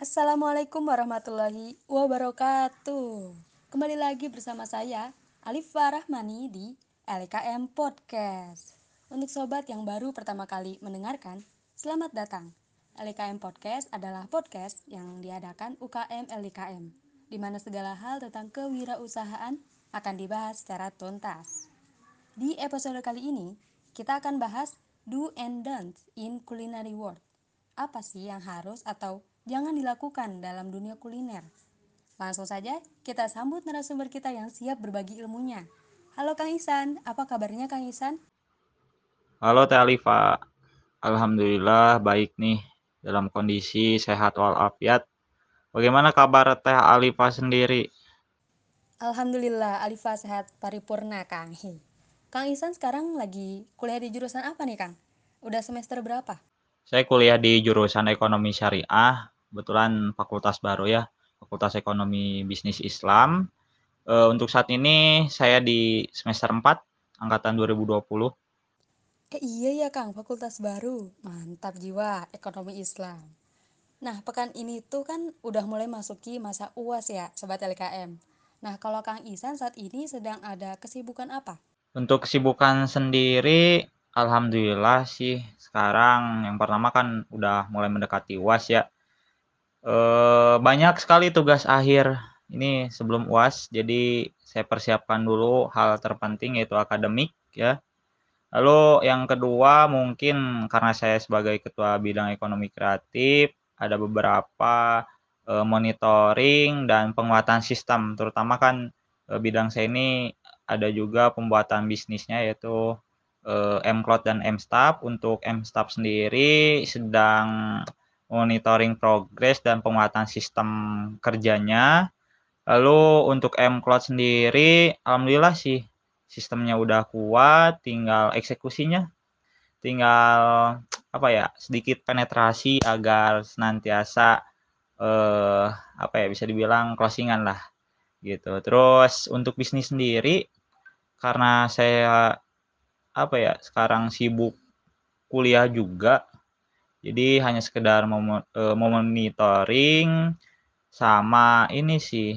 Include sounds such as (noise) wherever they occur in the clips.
Assalamualaikum warahmatullahi wabarakatuh. Kembali lagi bersama saya, Alifah Rahmani di LKM Podcast. Untuk sobat yang baru pertama kali mendengarkan, selamat datang. LKM Podcast adalah podcast yang diadakan UKM LKM, di mana segala hal tentang kewirausahaan akan dibahas secara tuntas. Di episode kali ini, kita akan bahas do and don'ts in culinary world. Apa sih yang harus atau jangan dilakukan dalam dunia kuliner? Langsung saja kita sambut narasumber kita yang siap berbagi ilmunya. Halo Kang Isan, apa kabarnya Kang Isan? Halo Teh Alifa, Alhamdulillah baik nih dalam kondisi sehat walafiat. Bagaimana kabar Teh Alifa sendiri? Alhamdulillah, Alifa sehat paripurna Kang. Hi. Kang Isan sekarang lagi kuliah di jurusan apa nih Kang? Udah semester berapa? Saya kuliah di jurusan Ekonomi Syariah, kebetulan fakultas baru ya, Fakultas Ekonomi Bisnis Islam. E, untuk saat ini saya di semester 4, angkatan 2020. Eh iya ya Kang, fakultas baru. Mantap jiwa, ekonomi Islam. Nah, pekan ini tuh kan udah mulai masuki masa UAS ya, Sobat LKM. Nah, kalau Kang Isan saat ini sedang ada kesibukan apa? Untuk kesibukan sendiri, alhamdulillah sih sekarang yang pertama kan udah mulai mendekati UAS ya. E, banyak sekali tugas akhir ini sebelum UAS, jadi saya persiapkan dulu hal terpenting yaitu akademik ya. Lalu yang kedua mungkin karena saya sebagai ketua bidang ekonomi kreatif ada beberapa e, monitoring dan penguatan sistem. Terutama kan e, bidang saya ini ada juga pembuatan bisnisnya yaitu e, MCloud dan MStap untuk MStap sendiri sedang monitoring progres dan penguatan sistem kerjanya lalu untuk MCloud sendiri alhamdulillah sih sistemnya udah kuat tinggal eksekusinya tinggal apa ya sedikit penetrasi agar senantiasa eh, apa ya bisa dibilang closingan lah gitu. Terus untuk bisnis sendiri karena saya apa ya sekarang sibuk kuliah juga jadi hanya sekedar memonitoring sama ini sih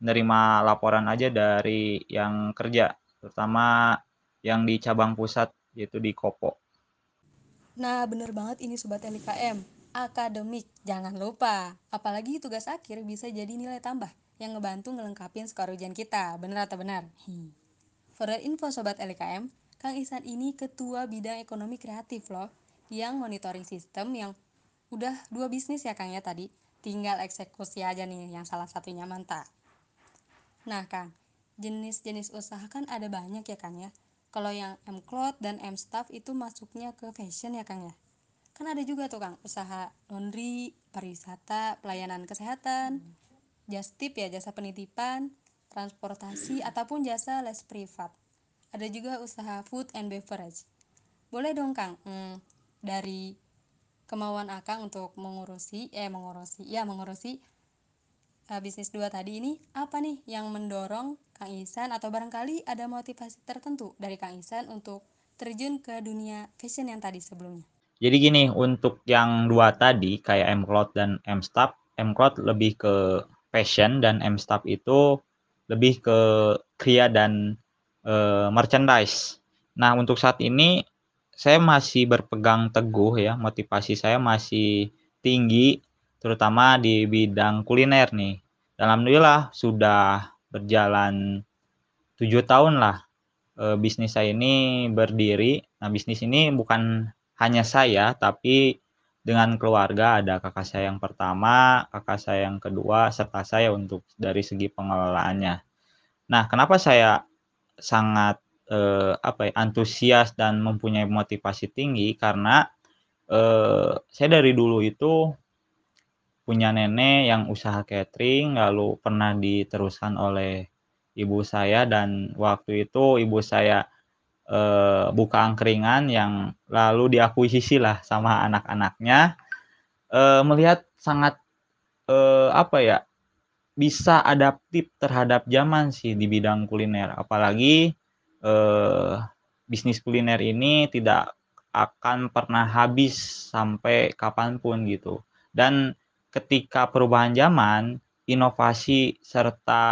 nerima laporan aja dari yang kerja terutama yang di cabang pusat yaitu di Kopo. Nah, bener banget ini Sobat LKM. Akademik, jangan lupa. Apalagi tugas akhir bisa jadi nilai tambah yang ngebantu ngelengkapin skor ujian kita. Bener atau benar? Hmm. For info Sobat LKM, Kang Isan ini ketua bidang ekonomi kreatif loh, yang monitoring sistem yang udah dua bisnis ya Kang ya tadi. Tinggal eksekusi aja nih yang salah satunya mantap. Nah Kang, jenis-jenis usaha kan ada banyak ya Kang ya. Kalau yang M-Cloth dan M-Staff itu masuknya ke fashion ya Kang ya. Kan ada juga tuh Kang, usaha laundry, pariwisata, pelayanan kesehatan, just tip ya jasa penitipan, transportasi ataupun jasa les privat. Ada juga usaha food and beverage. Boleh dong Kang, hmm, dari kemauan Akang untuk mengurusi, eh mengurusi, ya mengurusi uh, bisnis dua tadi ini apa nih yang mendorong Kang Isan atau barangkali ada motivasi tertentu dari Kang Isan untuk terjun ke dunia fashion yang tadi sebelumnya? Jadi gini, untuk yang dua tadi kayak M-Cloth dan M-Stap, M-Cloth lebih ke fashion dan M-Stap itu lebih ke kria dan e, merchandise. Nah, untuk saat ini saya masih berpegang teguh ya, motivasi saya masih tinggi terutama di bidang kuliner nih. Alhamdulillah sudah berjalan tujuh tahun lah e, bisnis saya ini berdiri. Nah bisnis ini bukan hanya saya, tapi dengan keluarga ada kakak saya yang pertama, kakak saya yang kedua, serta saya untuk dari segi pengelolaannya. Nah kenapa saya sangat e, apa ya antusias dan mempunyai motivasi tinggi karena e, saya dari dulu itu punya nenek yang usaha catering lalu pernah diteruskan oleh ibu saya dan waktu itu ibu saya e, buka angkringan yang lalu diakuisisi lah sama anak-anaknya e, melihat sangat e, apa ya bisa adaptif terhadap zaman sih di bidang kuliner. Apalagi e, bisnis kuliner ini tidak akan pernah habis sampai kapan pun gitu dan ketika perubahan zaman, inovasi serta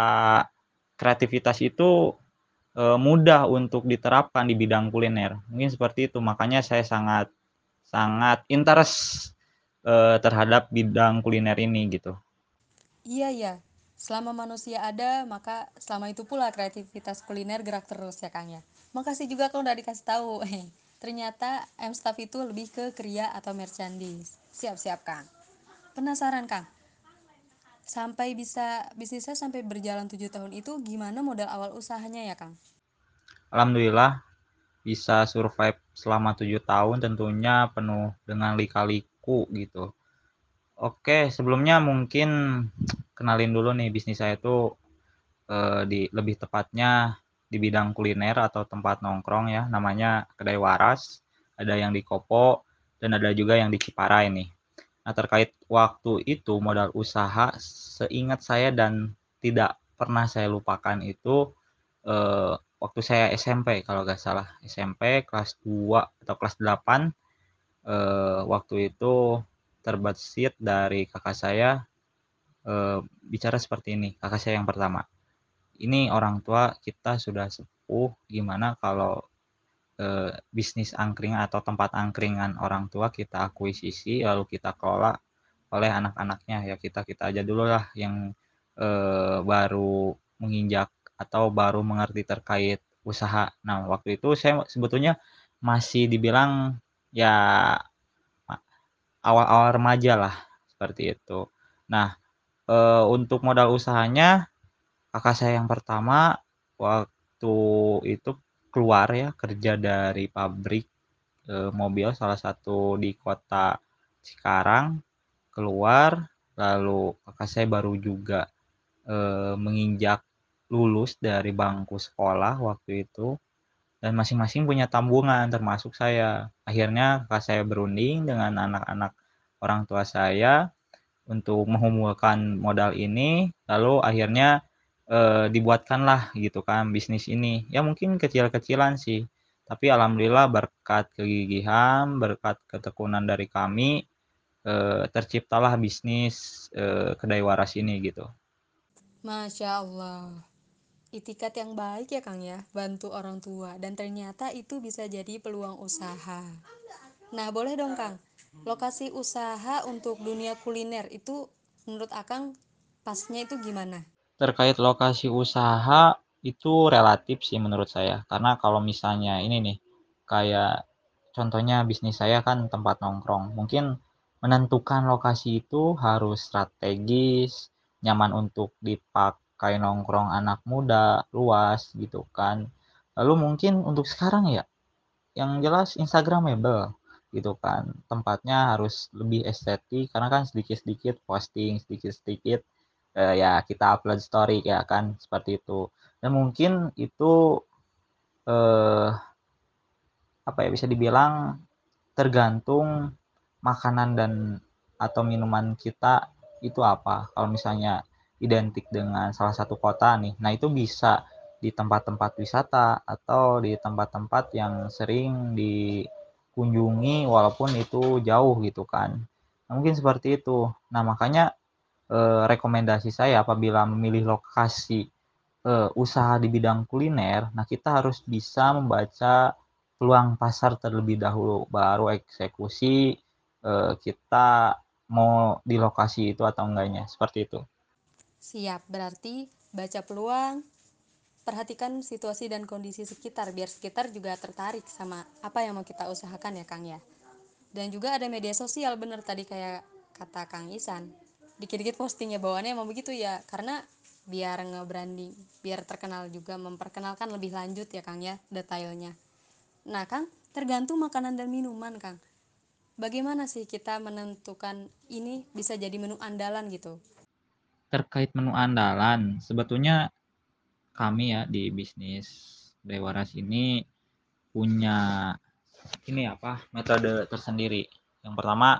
kreativitas itu, eee, mudah untuk diterapkan di bidang kuliner. Mungkin seperti itu, makanya saya sangat sangat interest, eee, terhadap bidang kuliner ini gitu. Iya ya, selama manusia ada, maka selama itu pula kreativitas kuliner gerak terus ya Kang ya. Makasih juga Kang udah dikasih tahu. (laughs) Ternyata M-Staff itu lebih ke kriya atau merchandise. Siap-siap Kang. Penasaran Kang, sampai bisa bisnisnya sampai berjalan tujuh tahun itu gimana modal awal usahanya ya Kang? Alhamdulillah bisa survive selama tujuh tahun tentunya penuh dengan lika-liku gitu. Oke, sebelumnya mungkin kenalin dulu nih bisnis saya itu eh, di lebih tepatnya di bidang kuliner atau tempat nongkrong ya, namanya Kedai Waras. Ada yang di Kopo dan ada juga yang di Ciparai nih. Nah, terkait waktu itu modal usaha seingat saya dan tidak pernah saya lupakan itu eh, waktu saya SMP kalau nggak salah SMP kelas 2 atau kelas 8 eh, waktu itu terbesit dari kakak saya eh, bicara seperti ini kakak saya yang pertama ini orang tua kita sudah sepuh gimana kalau eh, bisnis angkringan atau tempat angkringan orang tua kita akuisisi lalu kita kelola oleh anak-anaknya ya kita kita aja dulu lah yang eh, baru menginjak atau baru mengerti terkait usaha. Nah, waktu itu saya sebetulnya masih dibilang ya awal-awal remaja lah seperti itu. Nah, eh, untuk modal usahanya kakak saya yang pertama waktu itu keluar ya kerja dari pabrik eh, mobil salah satu di kota Cikarang keluar lalu kakak saya baru juga eh, menginjak lulus dari bangku sekolah waktu itu dan masing-masing punya tabungan termasuk saya. Akhirnya kakak saya berunding dengan anak-anak orang tua saya untuk mengumpulkan modal ini lalu akhirnya e, dibuatkanlah gitu kan bisnis ini. Ya mungkin kecil-kecilan sih. Tapi alhamdulillah berkat kegigihan, berkat ketekunan dari kami e, terciptalah bisnis e, kedai waras ini gitu. Masya Allah. Itikat yang baik ya Kang ya, bantu orang tua dan ternyata itu bisa jadi peluang usaha. Nah, boleh dong Kang. Lokasi usaha untuk dunia kuliner itu menurut Akang pasnya itu gimana? Terkait lokasi usaha itu relatif sih menurut saya. Karena kalau misalnya ini nih, kayak contohnya bisnis saya kan tempat nongkrong. Mungkin menentukan lokasi itu harus strategis, nyaman untuk dipakai nongkrong anak muda, luas gitu kan. Lalu mungkin untuk sekarang ya, yang jelas Instagramable gitu kan. Tempatnya harus lebih estetik karena kan sedikit-sedikit posting, sedikit-sedikit eh, ya kita upload story ya kan seperti itu. Dan mungkin itu eh, apa ya bisa dibilang tergantung makanan dan atau minuman kita itu apa. Kalau misalnya identik dengan salah satu kota nih, nah itu bisa di tempat-tempat wisata atau di tempat-tempat yang sering dikunjungi walaupun itu jauh gitu kan. Nah, mungkin seperti itu. Nah, makanya eh, rekomendasi saya apabila memilih lokasi eh, usaha di bidang kuliner, nah kita harus bisa membaca peluang pasar terlebih dahulu, baru eksekusi eh, kita mau di lokasi itu atau enggaknya, seperti itu. Siap, berarti baca peluang, perhatikan situasi dan kondisi sekitar biar sekitar juga tertarik sama apa yang mau kita usahakan ya Kang ya. Dan juga ada media sosial bener tadi kayak kata Kang Isan. Dikit-dikit postingnya bawaannya emang begitu ya karena biar nge-branding, biar terkenal juga memperkenalkan lebih lanjut ya Kang ya detailnya. Nah Kang, tergantung makanan dan minuman Kang. Bagaimana sih kita menentukan ini bisa jadi menu andalan gitu? Terkait menu andalan, sebetulnya kami ya di bisnis Dewaras ini punya ini apa metode tersendiri. Yang pertama,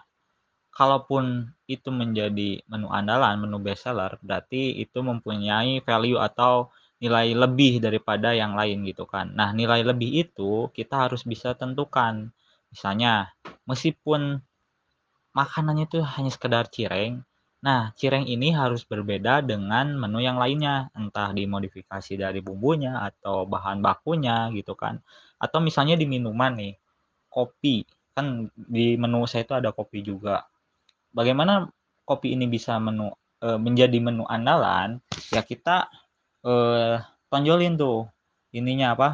kalaupun itu menjadi menu andalan, menu best seller, berarti itu mempunyai value atau nilai lebih daripada yang lain gitu kan. Nah, nilai lebih itu kita harus bisa tentukan. Misalnya, meskipun makanannya itu hanya sekedar cireng, Nah, cireng ini harus berbeda dengan menu yang lainnya, entah dimodifikasi dari bumbunya atau bahan bakunya gitu kan. Atau misalnya di minuman nih, kopi, kan di menu saya itu ada kopi juga. Bagaimana kopi ini bisa menu e, menjadi menu andalan? Ya kita e, tonjolin tuh ininya apa?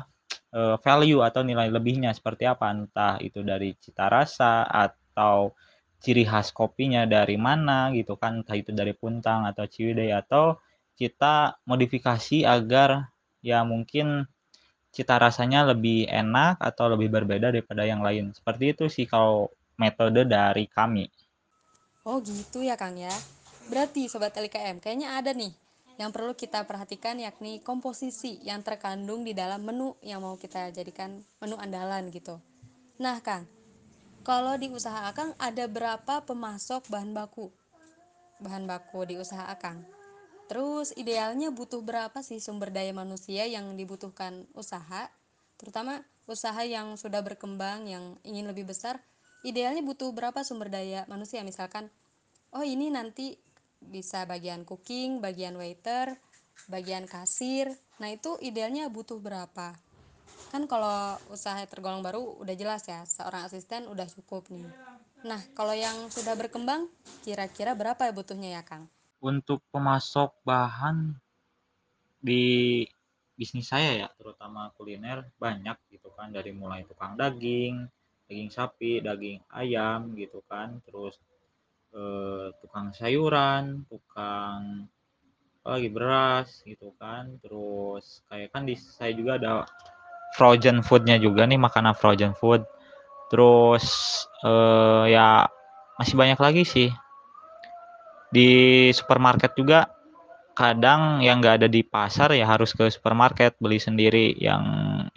E, value atau nilai lebihnya seperti apa, entah itu dari cita rasa atau ciri khas kopinya dari mana gitu kan, entah itu dari Puntang atau Ciwidey atau kita modifikasi agar ya mungkin cita rasanya lebih enak atau lebih berbeda daripada yang lain. Seperti itu sih kalau metode dari kami. Oh gitu ya Kang ya. Berarti Sobat LKM, kayaknya ada nih yang perlu kita perhatikan yakni komposisi yang terkandung di dalam menu yang mau kita jadikan menu andalan gitu. Nah Kang, kalau di usaha Akang ada berapa pemasok bahan baku? Bahan baku di usaha Akang. Terus idealnya butuh berapa sih sumber daya manusia yang dibutuhkan usaha? Terutama usaha yang sudah berkembang yang ingin lebih besar, idealnya butuh berapa sumber daya manusia? Misalkan, oh ini nanti bisa bagian cooking, bagian waiter, bagian kasir. Nah, itu idealnya butuh berapa? Kan kalau usaha tergolong baru udah jelas ya seorang asisten udah cukup nih. Nah kalau yang sudah berkembang kira-kira berapa ya butuhnya ya Kang? Untuk pemasok bahan di bisnis saya ya terutama kuliner banyak gitu kan. Dari mulai tukang daging daging sapi daging ayam gitu kan. Terus eh, tukang sayuran tukang lagi beras gitu kan. Terus kayak kan di saya juga ada frozen foodnya juga nih makanan frozen food. Terus eh, ya masih banyak lagi sih. Di supermarket juga kadang yang nggak ada di pasar ya harus ke supermarket beli sendiri yang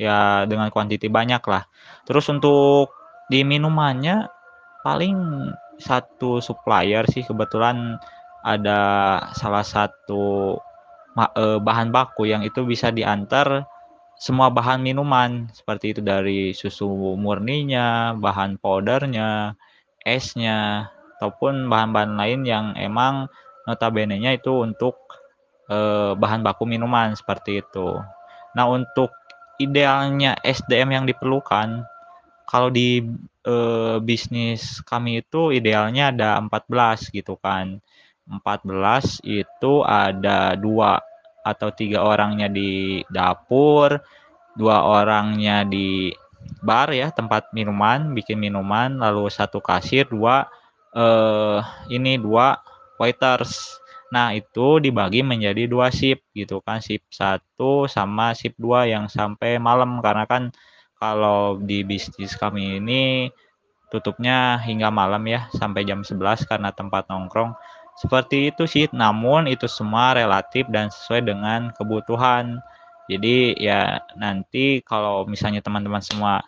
ya dengan kuantiti banyak lah. Terus untuk di minumannya paling satu supplier sih kebetulan ada salah satu eh, bahan baku yang itu bisa diantar semua bahan minuman seperti itu dari susu murninya, bahan powdernya, esnya, ataupun bahan-bahan lain yang emang notabene-nya itu untuk eh, bahan baku minuman seperti itu. Nah, untuk idealnya SDM yang diperlukan kalau di eh, bisnis kami itu idealnya ada 14 gitu kan. 14 itu ada dua atau tiga orangnya di dapur, dua orangnya di bar ya tempat minuman, bikin minuman, lalu satu kasir, dua eh, ini dua waiters. Nah itu dibagi menjadi dua shift gitu kan, shift satu sama shift dua yang sampai malam karena kan kalau di bisnis kami ini tutupnya hingga malam ya sampai jam 11 karena tempat nongkrong seperti itu sih, namun itu semua relatif dan sesuai dengan kebutuhan. Jadi ya nanti kalau misalnya teman-teman semua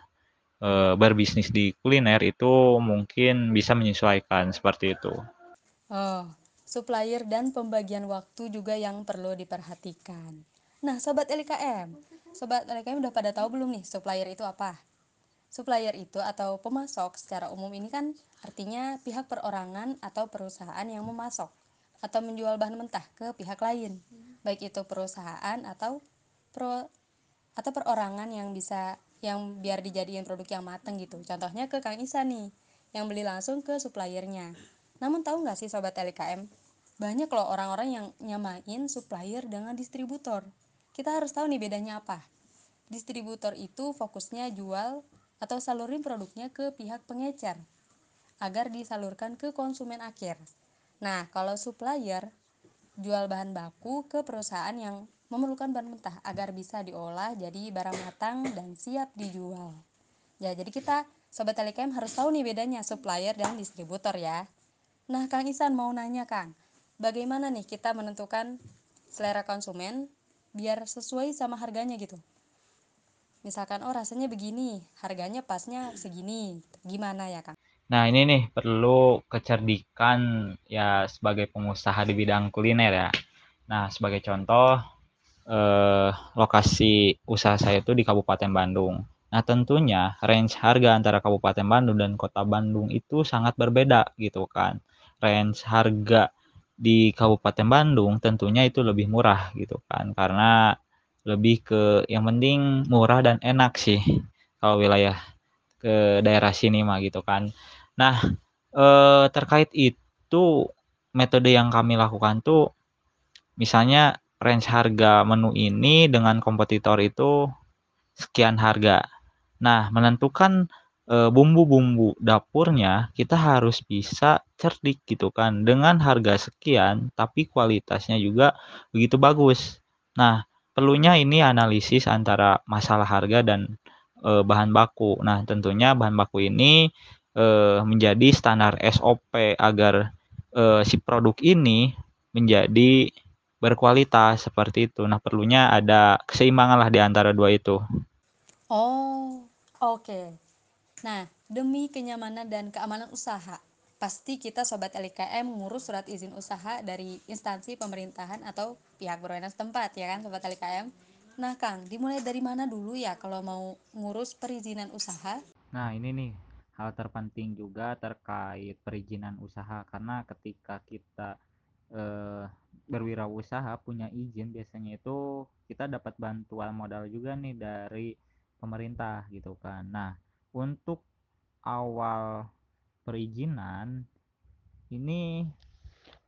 e, berbisnis di kuliner itu mungkin bisa menyesuaikan seperti itu. Oh, supplier dan pembagian waktu juga yang perlu diperhatikan. Nah, sobat LKM, sobat LKM udah pada tahu belum nih supplier itu apa? Supplier itu atau pemasok secara umum ini kan artinya pihak perorangan atau perusahaan yang memasok atau menjual bahan mentah ke pihak lain, baik itu perusahaan atau pro atau perorangan yang bisa yang biar dijadiin produk yang mateng gitu. Contohnya ke Kang Isa nih, yang beli langsung ke suppliernya. Namun tahu nggak sih sobat LKM, banyak loh orang-orang yang nyamain supplier dengan distributor. Kita harus tahu nih bedanya apa. Distributor itu fokusnya jual atau salurin produknya ke pihak pengecer agar disalurkan ke konsumen akhir. Nah, kalau supplier jual bahan baku ke perusahaan yang memerlukan bahan mentah agar bisa diolah jadi barang matang dan siap dijual. Ya, jadi kita sobat Telekem harus tahu nih bedanya supplier dan distributor ya. Nah, Kang Isan mau nanya Kang, bagaimana nih kita menentukan selera konsumen biar sesuai sama harganya gitu? Misalkan oh rasanya begini harganya pasnya segini gimana ya kang Nah, ini nih perlu kecerdikan ya sebagai pengusaha di bidang kuliner ya. Nah, sebagai contoh eh, lokasi usaha saya itu di Kabupaten Bandung. Nah, tentunya range harga antara Kabupaten Bandung dan Kota Bandung itu sangat berbeda gitu kan. Range harga di Kabupaten Bandung tentunya itu lebih murah gitu kan, karena lebih ke yang penting murah dan enak sih kalau wilayah ke daerah sini mah gitu kan. Nah, eee, terkait itu metode yang kami lakukan tuh misalnya range harga menu ini dengan kompetitor itu sekian harga. Nah, menentukan, eee, bumbu-bumbu dapurnya kita harus bisa cerdik gitu kan, dengan harga sekian tapi kualitasnya juga begitu bagus. Nah, perlunya ini analisis antara masalah harga dan, eee, bahan baku. Nah, tentunya bahan baku ini, eee, menjadi standar SOP agar, eee, si produk ini menjadi berkualitas, seperti itu. Nah, perlunya ada keseimbanganlah di antara dua itu. Oh, oke. Nah, demi kenyamanan dan keamanan usaha, pasti kita Sobat LKM ngurus surat izin usaha dari instansi pemerintahan atau pihak berwenang setempat, ya kan Sobat LKM? Nah, Kang, dimulai dari mana dulu ya kalau mau ngurus perizinan usaha? Nah, ini nih hal terpenting juga terkait perizinan usaha karena ketika kita eh, berwirausaha punya izin biasanya itu kita dapat bantuan modal juga nih dari pemerintah gitu kan. Nah, untuk awal perizinan ini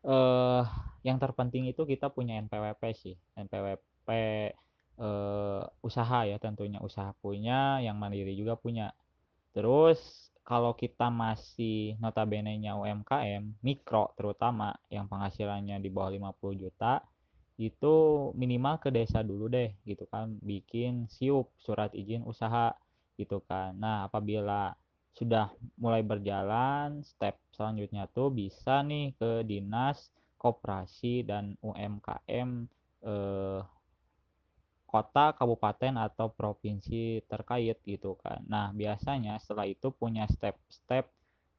eh yang terpenting itu kita punya NPWP sih. NPWP eh, usaha ya tentunya usaha punya, yang mandiri juga punya. Terus kalau kita masih notabene-nya UMKM, mikro terutama yang penghasilannya di bawah 50 juta, itu minimal ke desa dulu deh gitu kan, bikin SIUP, surat izin usaha gitu kan. Nah, apabila sudah mulai berjalan, step selanjutnya tuh bisa nih ke dinas koperasi dan UMKM eh, kota, kabupaten, atau provinsi terkait gitu kan. Nah, biasanya setelah itu punya step-step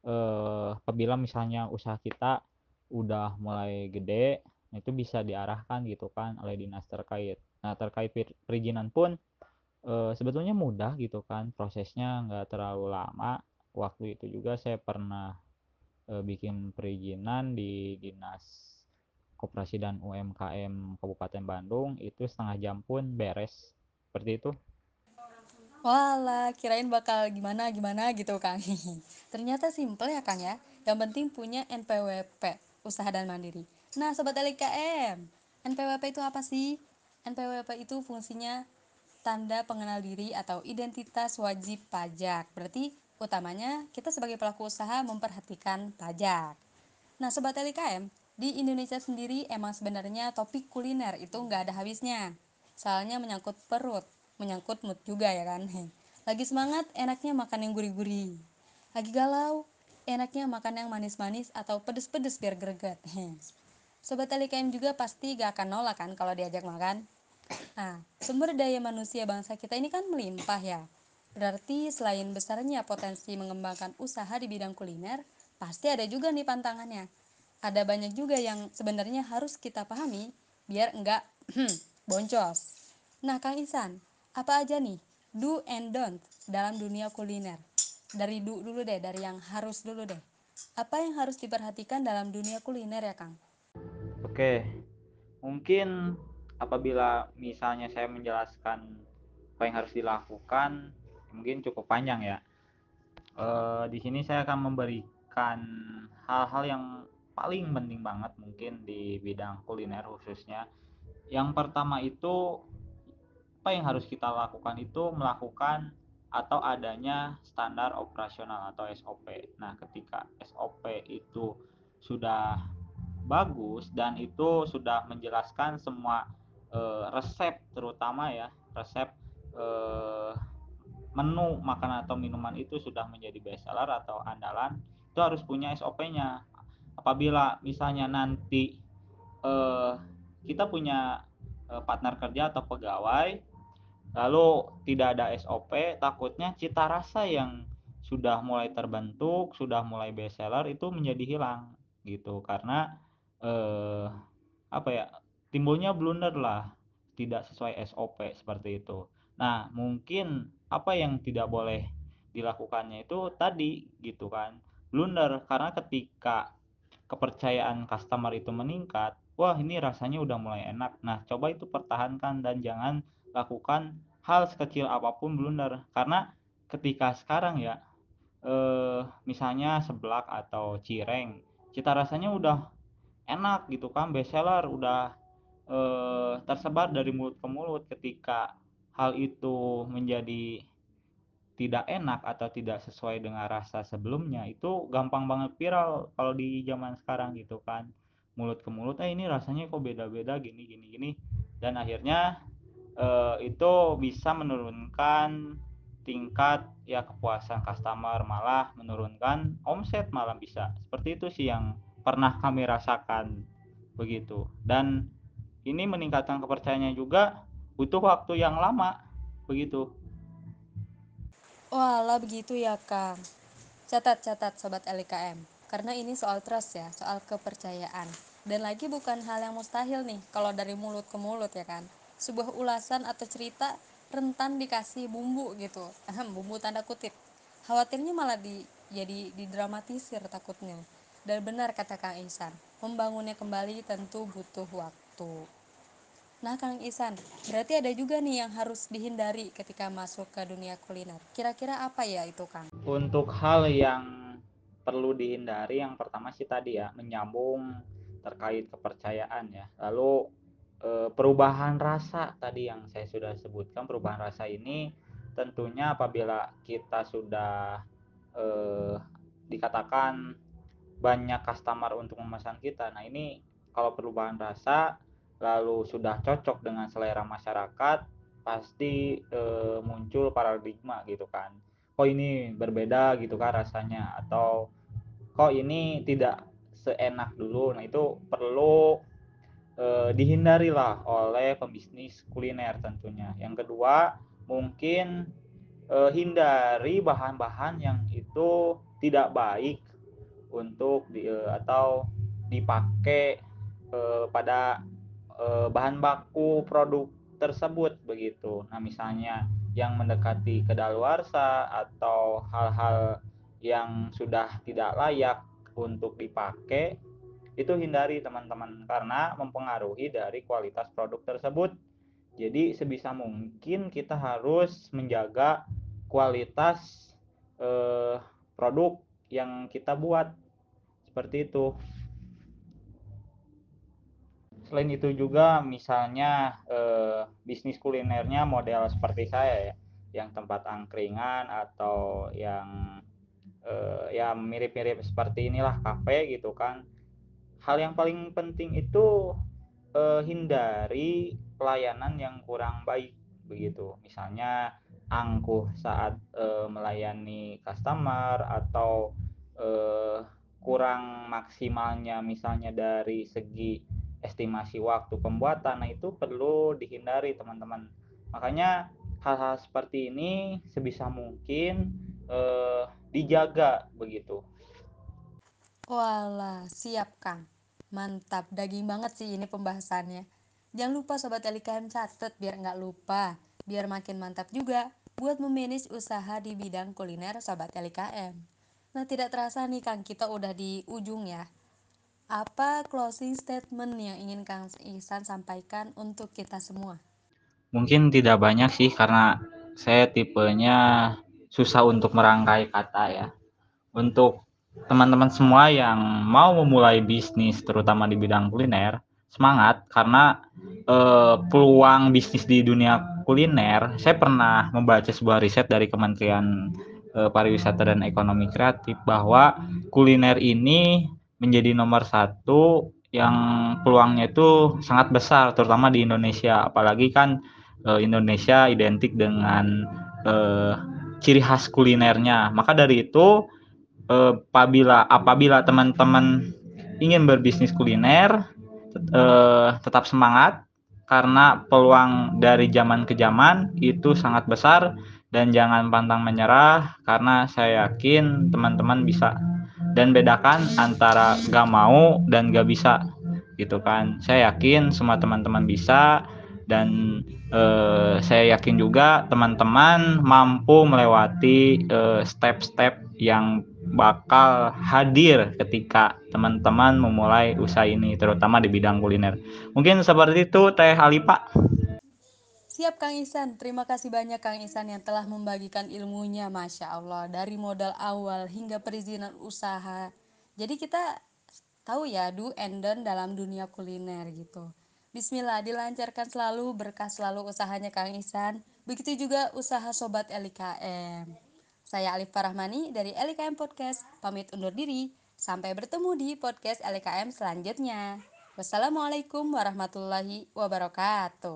eh, apabila misalnya usaha kita udah mulai gede, itu bisa diarahkan gitu kan oleh dinas terkait. Nah, terkait perizinan pun eh, sebetulnya mudah gitu kan, prosesnya nggak terlalu lama. Waktu itu juga saya pernah eh, bikin perizinan di dinas Koperasi dan UMKM Kabupaten Bandung itu setengah jam pun beres seperti itu Walah, kirain bakal gimana gimana gitu Kang. (laughs) Ternyata simple ya Kang ya. Yang penting punya NPWP, usaha dan mandiri. Nah, sobat LKM, NPWP itu apa sih? NPWP itu fungsinya tanda pengenal diri atau identitas wajib pajak. Berarti utamanya kita sebagai pelaku usaha memperhatikan pajak. Nah, Sobat LKM, di Indonesia sendiri emang sebenarnya topik kuliner itu nggak ada habisnya. Soalnya menyangkut perut, menyangkut mood juga ya kan. (laughs) Lagi semangat, enaknya makan yang gurih-gurih. Lagi galau, enaknya makan yang manis-manis atau pedes-pedes biar greget. (laughs) Sobat LKM juga pasti gak akan nolak kan kalau diajak makan. Nah, sumber daya manusia bangsa kita ini kan melimpah ya. Berarti selain besarnya potensi mengembangkan usaha di bidang kuliner, pasti ada juga nih pantangannya. Ada banyak juga yang sebenarnya harus kita pahami biar enggak boncos. Nah, Kang Isan, apa aja nih do and don't dalam dunia kuliner? Dari do dulu deh, dari yang harus dulu deh. Apa yang harus diperhatikan dalam dunia kuliner ya, Kang? Oke, mungkin apabila misalnya saya menjelaskan apa yang harus dilakukan, mungkin cukup panjang ya. E, di sini saya akan memberikan hal-hal yang paling penting banget mungkin di bidang kuliner khususnya. Yang pertama itu apa yang harus kita lakukan itu melakukan atau adanya standar operasional atau SOP. Nah, ketika SOP itu sudah bagus dan itu sudah menjelaskan semua e, resep terutama ya, resep e, menu makanan atau minuman itu sudah menjadi best seller atau andalan, itu harus punya SOP-nya. Apabila misalnya nanti eh, kita punya eh, partner kerja atau pegawai, lalu tidak ada SOP, takutnya cita rasa yang sudah mulai terbentuk, sudah mulai best seller itu menjadi hilang gitu karena eh, apa ya timbulnya blunder lah tidak sesuai SOP seperti itu. Nah mungkin apa yang tidak boleh dilakukannya itu tadi gitu kan blunder karena ketika kepercayaan customer itu meningkat, wah ini rasanya udah mulai enak. Nah, coba itu pertahankan dan jangan lakukan hal sekecil apa pun blunder. Karena ketika sekarang ya, eh, misalnya seblak atau cireng, cita rasanya udah enak gitu kan, bestseller, udah eh, tersebar dari mulut ke mulut. Ketika hal itu menjadi tidak enak atau tidak sesuai dengan rasa sebelumnya itu gampang banget viral kalau di zaman sekarang gitu kan. Mulut ke mulut eh ini rasanya kok beda-beda gini gini gini. Dan akhirnya eh, itu bisa menurunkan tingkat ya kepuasan customer malah menurunkan omset malah bisa. Seperti itu sih yang pernah kami rasakan begitu. Dan ini meningkatkan kepercayaannya juga butuh waktu yang lama begitu Walah begitu ya Kang. Catat-catat Sobat LKM. Karena ini soal trust ya, soal kepercayaan. Dan lagi bukan hal yang mustahil nih, kalau dari mulut ke mulut ya kan. Sebuah ulasan atau cerita rentan dikasih bumbu gitu. Bumbu tanda kutip. Khawatirnya malah di, jadi didramatisir takutnya. Dan benar kata Kang Ihsan, membangunnya kembali tentu butuh waktu. Nah, Kang Isan, berarti ada juga nih yang harus dihindari ketika masuk ke dunia kuliner. Kira-kira apa ya itu, Kang? Untuk hal yang perlu dihindari, yang pertama sih tadi ya, menyambung terkait kepercayaan ya. Lalu eh, perubahan rasa tadi yang saya sudah sebutkan, perubahan rasa ini tentunya apabila kita sudah eh, dikatakan banyak customer untuk memesan kita. Nah, ini kalau perubahan rasa lalu sudah cocok dengan selera masyarakat, pasti e, muncul paradigma gitu kan. Kok ini berbeda gitu kan rasanya atau kok ini tidak seenak dulu. Nah, itu perlu e, dihindari lah oleh pembisnis kuliner tentunya. Yang kedua, mungkin e, hindari bahan-bahan yang itu tidak baik untuk di, e, atau dipakai e, pada eh, bahan baku produk tersebut begitu. Nah, misalnya yang mendekati kedaluarsa atau hal-hal yang sudah tidak layak untuk dipakai itu hindari teman-teman karena mempengaruhi dari kualitas produk tersebut. Jadi sebisa mungkin kita harus menjaga kualitas eh, produk yang kita buat seperti itu selain itu juga misalnya eh, bisnis kulinernya model seperti saya ya, yang tempat angkringan atau yang eh, ya mirip-mirip seperti inilah kafe gitu kan. Hal yang paling penting itu eh, hindari pelayanan yang kurang baik begitu. Misalnya angkuh saat eh, melayani customer atau eh, kurang maksimalnya misalnya dari segi estimasi waktu pembuatan nah itu perlu dihindari teman-teman makanya hal-hal seperti ini sebisa mungkin eh, dijaga begitu Walah, siap Kang. Mantap, daging banget sih ini pembahasannya. Jangan lupa Sobat LKM catet biar nggak lupa. Biar makin mantap juga buat memanage usaha di bidang kuliner Sobat LKM. Nah tidak terasa nih Kang, kita udah di ujung ya. Apa closing statement yang ingin Kang Ihsan sampaikan untuk kita semua? Mungkin tidak banyak sih karena saya tipenya susah untuk merangkai kata ya. Untuk teman-teman semua yang mau memulai bisnis terutama di bidang kuliner, semangat karena eh, peluang bisnis di dunia kuliner, saya pernah membaca sebuah riset dari Kementerian eh, Pariwisata dan Ekonomi Kreatif bahwa kuliner ini menjadi nomor satu yang peluangnya itu sangat besar terutama di Indonesia. Apalagi kan uh, Indonesia identik dengan uh, ciri khas kulinernya. Maka dari itu uh, apabila apabila teman-teman ingin berbisnis kuliner uh, tetap semangat karena peluang dari zaman ke zaman itu sangat besar. Dan jangan pantang menyerah karena saya yakin teman-teman bisa dan bedakan antara gak mau dan gak bisa gitu kan saya yakin semua teman-teman bisa dan uh, saya yakin juga teman-teman mampu melewati step-step uh, yang bakal hadir ketika teman-teman memulai usaha ini terutama di bidang kuliner. Mungkin seperti itu Teh Alipa. Siap Kang Isan, terima kasih banyak Kang Isan yang telah membagikan ilmunya. Masya Allah Dari modal awal hingga perizinan usaha. Jadi kita tahu ya do and done dalam dunia kuliner gitu. Bismillah dilancarkan selalu berkah selalu usahanya Kang Isan. Begitu juga usaha Sobat LKM Saya Alif Farahmani dari LKM Podcast. Pamit undur diri. Sampai bertemu di podcast LKM selanjutnya. Wassalamualaikum warahmatullahi wabarakatuh